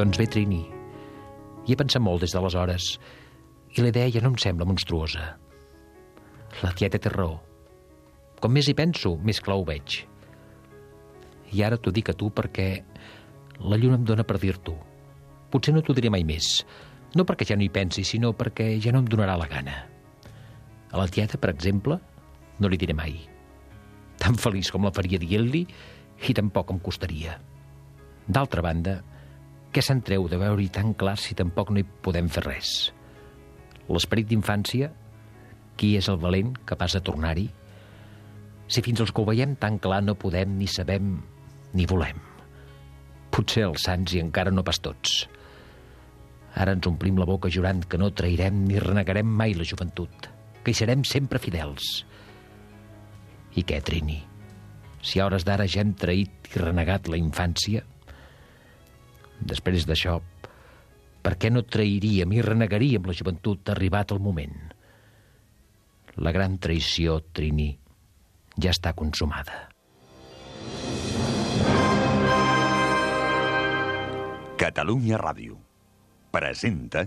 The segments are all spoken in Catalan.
Doncs bé, Trini, hi he pensat molt des d'aleshores i la idea ja no em sembla monstruosa. La tieta té raó. Com més hi penso, més clar ho veig. I ara t'ho dic a tu perquè la lluna em dóna per dir-t'ho. Potser no t'ho diré mai més. No perquè ja no hi pensi, sinó perquè ja no em donarà la gana. A la tieta, per exemple, no li diré mai. Tan feliç com la faria dient-li i tampoc em costaria. D'altra banda, què se'n treu de veure-hi tan clar si tampoc no hi podem fer res? L'esperit d'infància, qui és el valent capaç de tornar-hi? Si fins els que ho veiem tan clar no podem ni sabem ni volem. Potser els sants i encara no pas tots. Ara ens omplim la boca jurant que no trairem ni renegarem mai la joventut, que hi serem sempre fidels. I què, Trini? Si a hores d'ara ja hem traït i renegat la infància, després d'això, per què no trairíem i renegaríem la joventut arribat el moment? La gran traïció, Trini, ja està consumada. Catalunya Ràdio presenta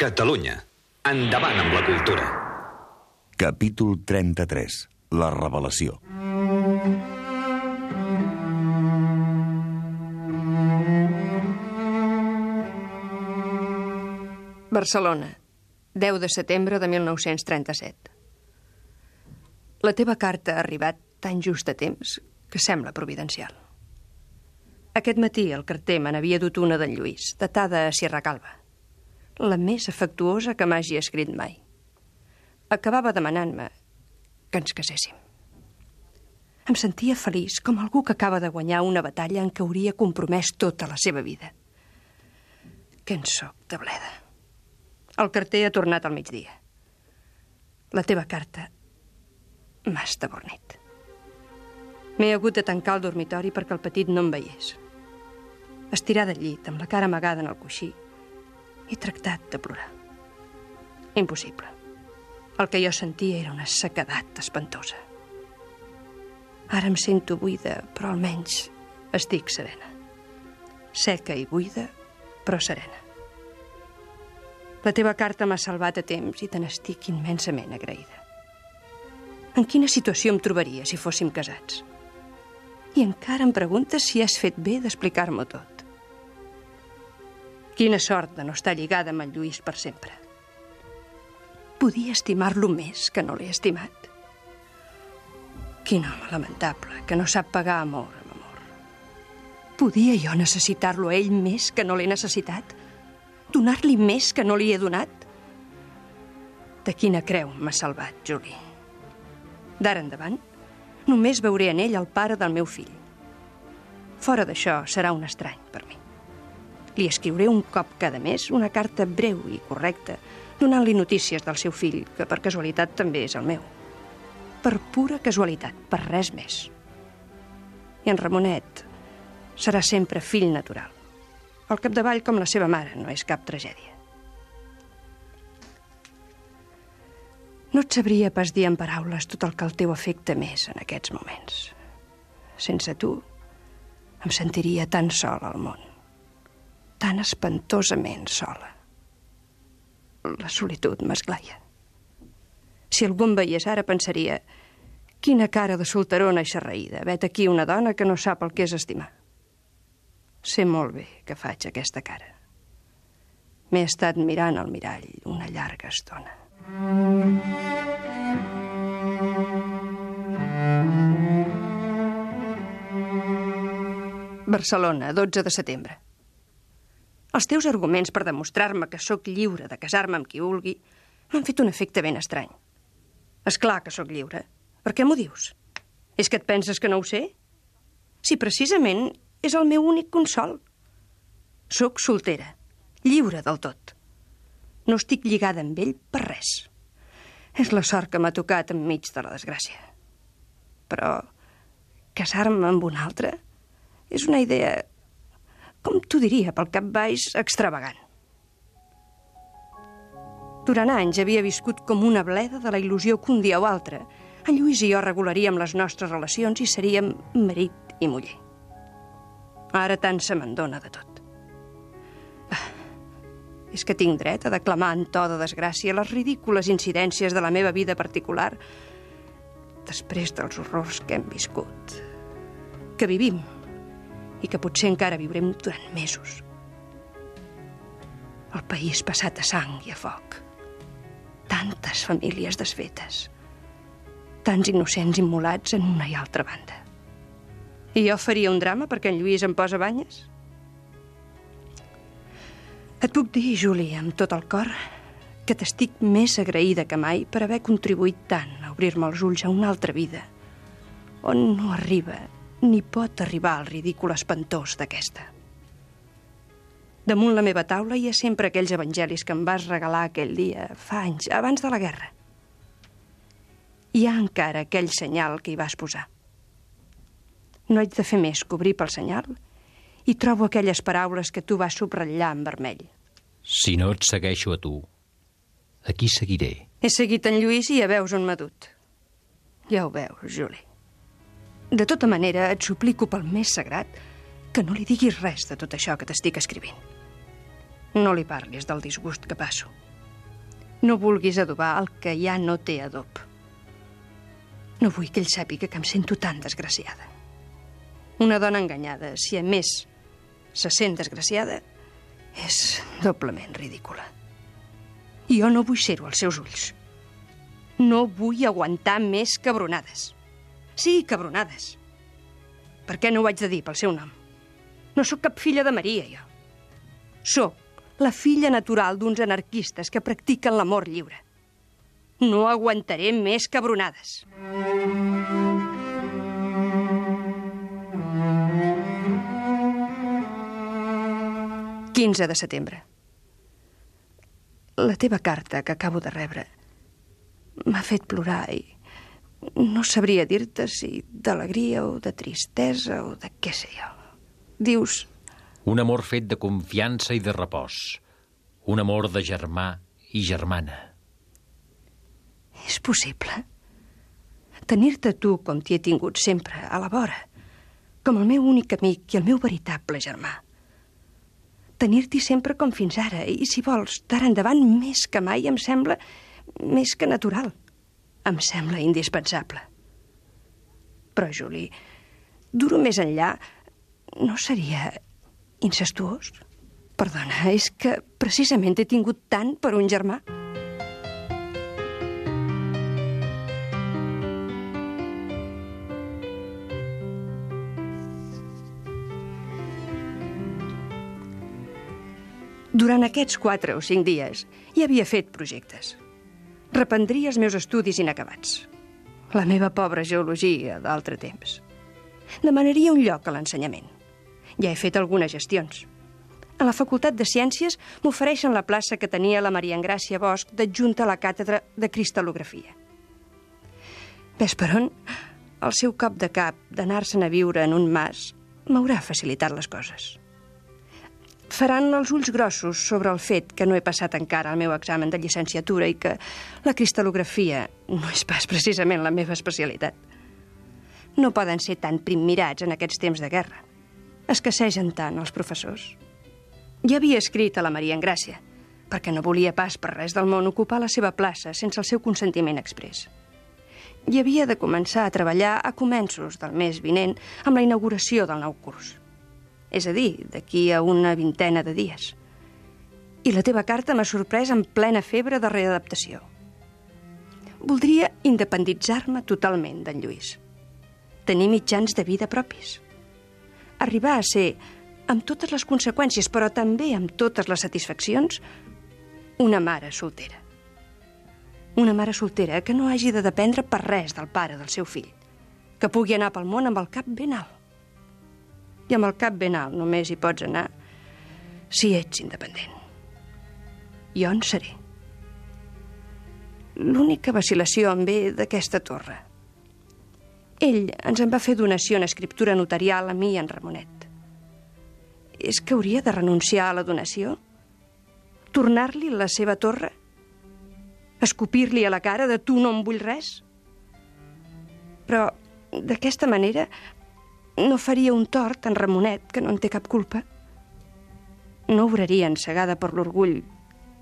Catalunya. Endavant amb la cultura. Capítol 33. La revelació. Barcelona, 10 de setembre de 1937. La teva carta ha arribat tan just a temps que sembla providencial. Aquest matí el carter me n'havia dut una d'en Lluís, datada a Sierra Calva. La més afectuosa que m'hagi escrit mai. Acabava demanant-me que ens caséssim. Em sentia feliç com algú que acaba de guanyar una batalla en què hauria compromès tota la seva vida. Que en soc de bleda. El carter ha tornat al migdia. La teva carta m'ha estabornit. M'he hagut de tancar el dormitori perquè el petit no em veiés. Estirada al llit, amb la cara amagada en el coixí, he tractat de plorar. Impossible. El que jo sentia era una sequedat espantosa. Ara em sento buida, però almenys estic serena. Seca i buida, però serena. La teva carta m'ha salvat a temps i te n'estic immensament agraïda. En quina situació em trobaria si fóssim casats? I encara em preguntes si has fet bé d'explicar-m'ho tot. Quina sort de no estar lligada amb en Lluís per sempre. Podia estimar-lo més que no l'he estimat. Quin home lamentable, que no sap pagar amor amb amor. Podia jo necessitar-lo a ell més que no l'he necessitat? Donar-li més que no li he donat? De quina creu m'ha salvat, Juli? D'ara endavant, només veuré en ell el pare del meu fill. Fora d'això, serà un estrany per mi. Li escriuré un cop cada mes una carta breu i correcta, donant-li notícies del seu fill, que per casualitat també és el meu. Per pura casualitat, per res més. I en Ramonet serà sempre fill natural. Al capdavall com la seva mare, no és cap tragèdia. No et sabria pas dir en paraules tot el que el teu afecta més en aquests moments. Sense tu, em sentiria tan sol al món. Tan espantosament sola. La solitud m'esglaia. Si algú em veiés ara pensaria quina cara de solterona xerraïda, vet aquí una dona que no sap el que és estimar. Sé molt bé que faig aquesta cara. M'he estat mirant al mirall una llarga estona. Barcelona, 12 de setembre. Els teus arguments per demostrar-me que sóc lliure de casar-me amb qui vulgui m'han fet un efecte ben estrany. És clar que sóc lliure. Per què m'ho dius? És que et penses que no ho sé? Si precisament és el meu únic consol. Soc soltera, lliure del tot. No estic lligada amb ell per res. És la sort que m'ha tocat enmig de la desgràcia. Però casar-me amb un altre és una idea, com t'ho diria, pel cap baix, extravagant. Durant anys havia viscut com una bleda de la il·lusió que un dia o altre en Lluís i jo regularíem les nostres relacions i seríem marit i muller. Ara tant se me'n dona de tot. Ah, és que tinc dret a declamar en to de desgràcia les ridícules incidències de la meva vida particular després dels horrors que hem viscut, que vivim i que potser encara viurem durant mesos. El país passat a sang i a foc. Tantes famílies desfetes. Tants innocents immolats en una i altra banda. I jo faria un drama perquè en Lluís em posa banyes? Et puc dir, Juli, amb tot el cor, que t'estic més agraïda que mai per haver contribuït tant a obrir-me els ulls a una altra vida, on no arriba ni pot arribar al ridícul espantós d'aquesta. Damunt la meva taula hi ha sempre aquells evangelis que em vas regalar aquell dia, fa anys, abans de la guerra. Hi ha encara aquell senyal que hi vas posar. No haig de fer més que obrir pel senyal i trobo aquelles paraules que tu vas subratllar en vermell. Si no et segueixo a tu, aquí seguiré. He seguit en Lluís i ja veus on m'ha dut. Ja ho veus, Juli. De tota manera, et suplico pel més sagrat que no li diguis res de tot això que t'estic escrivint. No li parlis del disgust que passo. No vulguis adobar el que ja no té adob. No vull que ell sàpiga que em sento tan desgraciada. Una dona enganyada, si a més se sent desgraciada, és doblement ridícula. Jo no vull ser-ho als seus ulls. No vull aguantar més cabronades. Sí, cabronades. Per què no ho haig de dir pel seu nom? No sóc cap filla de Maria, jo. Sóc la filla natural d'uns anarquistes que practiquen l'amor lliure. No aguantaré més cabronades. Mm. 15 de setembre. La teva carta que acabo de rebre m'ha fet plorar i no sabria dir-te si d'alegria o de tristesa o de què sé jo. Dius... Un amor fet de confiança i de repòs. Un amor de germà i germana. És possible? Tenir-te tu com t'hi he tingut sempre, a la vora, com el meu únic amic i el meu veritable germà tenir-t'hi sempre com fins ara, i si vols, d'ara endavant, més que mai, em sembla més que natural. Em sembla indispensable. Però, Juli, duro més enllà, no seria incestuós? Perdona, és que precisament he tingut tant per un germà. Durant aquests quatre o cinc dies hi havia fet projectes. Reprendria els meus estudis inacabats. La meva pobra geologia d'altre temps. Demanaria un lloc a l'ensenyament. Ja he fet algunes gestions. A la Facultat de Ciències m'ofereixen la plaça que tenia la Maria Engràcia Bosch d'adjunta a la càtedra de cristal·lografia. Ves per on? El seu cop de cap d'anar-se'n a viure en un mas m'haurà facilitat les coses faran els ulls grossos sobre el fet que no he passat encara el meu examen de llicenciatura i que la cristal·lografia no és pas precisament la meva especialitat. No poden ser tan primmirats en aquests temps de guerra. Escassegen tant els professors. Ja havia escrit a la Maria Engràcia, perquè no volia pas per res del món ocupar la seva plaça sense el seu consentiment express. I havia de començar a treballar a començos del mes vinent amb la inauguració del nou curs. És a dir, d'aquí a una vintena de dies. I la teva carta m'ha sorprès en plena febre de readaptació. Voldria independitzar-me totalment d'en Lluís. Tenir mitjans de vida propis. Arribar a ser, amb totes les conseqüències, però també amb totes les satisfaccions, una mare soltera. Una mare soltera que no hagi de dependre per res del pare del seu fill, que pugui anar pel món amb el cap ben alt. I amb el cap ben alt només hi pots anar si ets independent. Jo en seré. L'única vacil·lació em ve d'aquesta torre. Ell ens en va fer donació en escriptura notarial a mi i en Ramonet. És que hauria de renunciar a la donació? Tornar-li la seva torre? Escopir-li a la cara de tu no em vull res? Però d'aquesta manera no faria un tort en Ramonet, que no en té cap culpa. No obraria ensegada per l'orgull,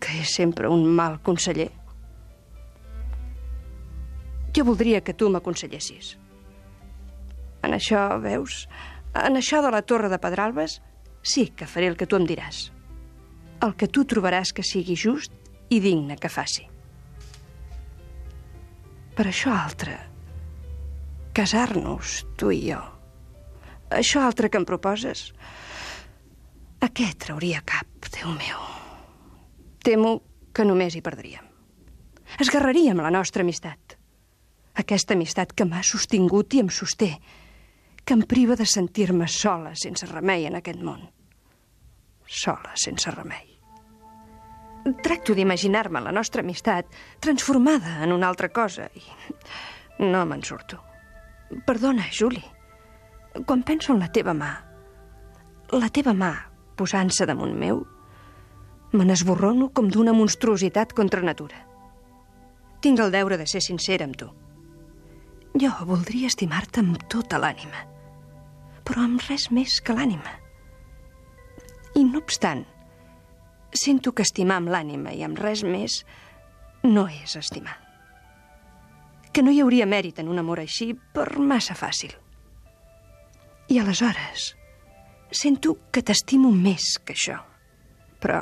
que és sempre un mal conseller. Jo voldria que tu m'aconsellessis. En això, veus, en això de la torre de Pedralbes, sí que faré el que tu em diràs. El que tu trobaràs que sigui just i digne que faci. Per això altre, casar-nos, tu i jo, això altre que em proposes, a què trauria cap, Déu meu? Temo que només hi perdríem. Esgarraríem la nostra amistat. Aquesta amistat que m'ha sostingut i em sosté, que em priva de sentir-me sola, sense remei en aquest món. Sola, sense remei. Tracto d'imaginar-me la nostra amistat transformada en una altra cosa i no me'n surto. Perdona, Juli. Quan penso en la teva mà, la teva mà posant-se damunt meu, me n'esborrono com d'una monstruositat contra natura. Tinc el deure de ser sincera amb tu. Jo voldria estimar-te amb tota l'ànima, però amb res més que l'ànima. I no obstant, sento que estimar amb l'ànima i amb res més no és estimar. Que no hi hauria mèrit en un amor així per massa fàcil. I aleshores, sento que t'estimo més que això. Però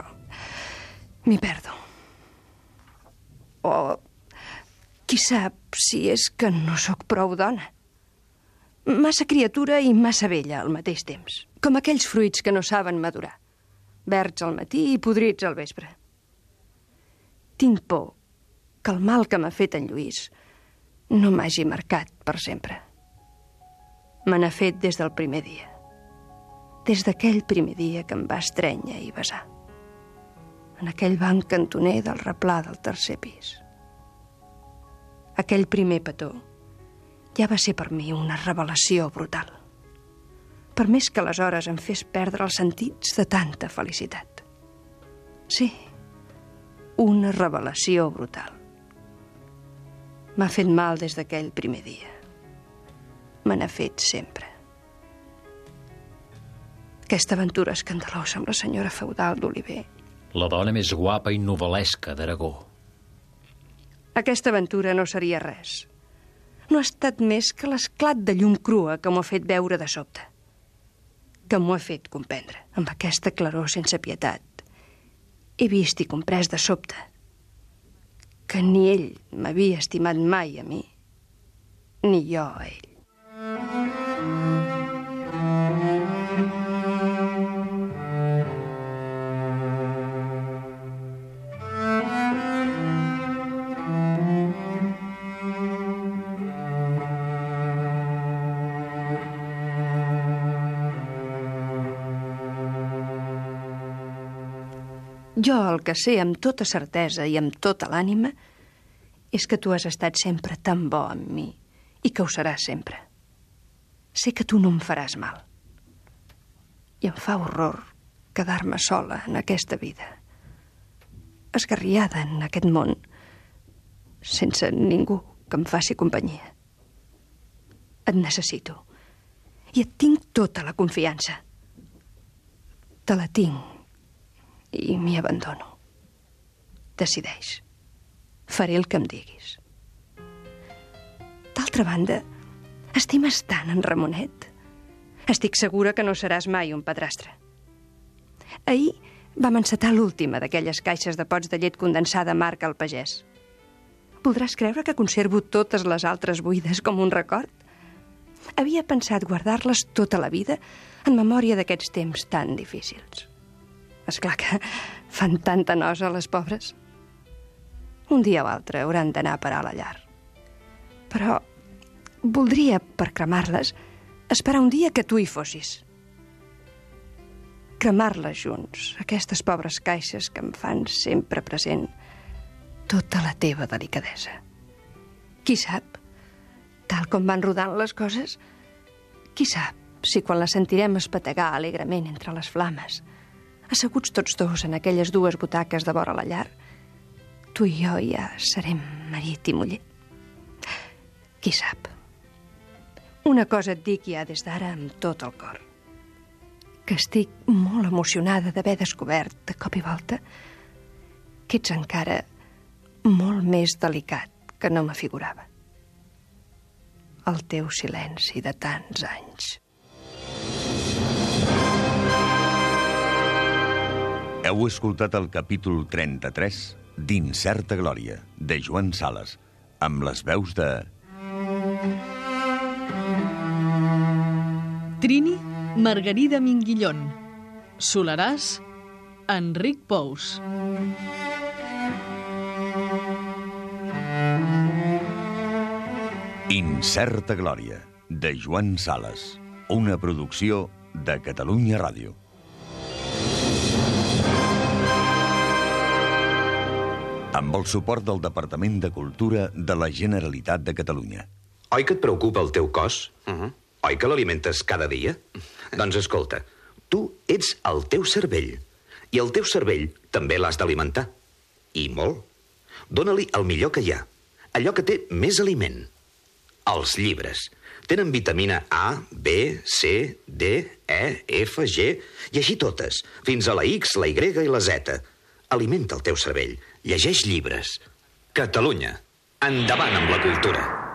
m'hi perdo. O qui sap si és que no sóc prou dona. Massa criatura i massa vella al mateix temps. Com aquells fruits que no saben madurar verds al matí i podrits al vespre. Tinc por que el mal que m'ha fet en Lluís no m'hagi marcat per sempre. Me n'ha fet des del primer dia. Des d'aquell primer dia que em va estrènyer i besar. En aquell banc cantoner del replà del tercer pis. Aquell primer petó ja va ser per mi una revelació brutal per més que aleshores em fes perdre els sentits de tanta felicitat. Sí, una revelació brutal. M'ha fet mal des d'aquell primer dia. Me n'ha fet sempre. Aquesta aventura escandalosa amb la senyora feudal d'Oliver. La dona més guapa i novel·lesca d'Aragó. Aquesta aventura no seria res. No ha estat més que l'esclat de llum crua que m'ho ha fet veure de sobte que m'ho ha fet comprendre, amb aquesta claror sense pietat. He vist i comprès de sobte que ni ell m'havia estimat mai a mi, ni jo a ell. Jo el que sé amb tota certesa i amb tota l'ànima és que tu has estat sempre tan bo amb mi i que ho seràs sempre. Sé que tu no em faràs mal. I em fa horror quedar-me sola en aquesta vida, esgarriada en aquest món, sense ningú que em faci companyia. Et necessito i et tinc tota la confiança. Te la tinc i m'hi abandono. Decideix. Faré el que em diguis. D'altra banda, estimes tant en Ramonet. Estic segura que no seràs mai un padrastre. Ahir vam encetar l'última d'aquelles caixes de pots de llet condensada marca al pagès. Voldràs creure que conservo totes les altres buides com un record? Havia pensat guardar-les tota la vida en memòria d'aquests temps tan difícils. És clar que fan tanta nosa les pobres. Un dia o altre hauran d'anar a parar a la llar. Però voldria, per cremar-les, esperar un dia que tu hi fossis. Cremar-les junts, aquestes pobres caixes que em fan sempre present tota la teva delicadesa. Qui sap, tal com van rodant les coses, qui sap si quan la sentirem espetegar alegrement entre les flames, asseguts tots dos en aquelles dues butaques de vora la llar, tu i jo ja serem marit i muller. Qui sap? Una cosa et dic ja des d'ara amb tot el cor. Que estic molt emocionada d'haver descobert, de cop i volta, que ets encara molt més delicat que no m'afigurava. El teu silenci de tants anys. Heu escoltat el capítol 33 d'Incerta Glòria, de Joan Sales, amb les veus de... Trini, Margarida Minguillón. Solaràs, Enric Pous. Incerta Glòria, de Joan Sales, una producció de Catalunya Ràdio. Amb el suport del Departament de Cultura de la Generalitat de Catalunya. Oi que et preocupa el teu cos? Uh -huh. Oi que l'alimentes cada dia? doncs escolta, tu ets el teu cervell. I el teu cervell també l'has d'alimentar. I molt. Dóna-li el millor que hi ha. Allò que té més aliment. Els llibres. Tenen vitamina A, B, C, D, E, F, G, i així totes, fins a la X, la Y i la Z. Alimenta el teu cervell. Llegeix llibres. Catalunya. Endavant amb la cultura.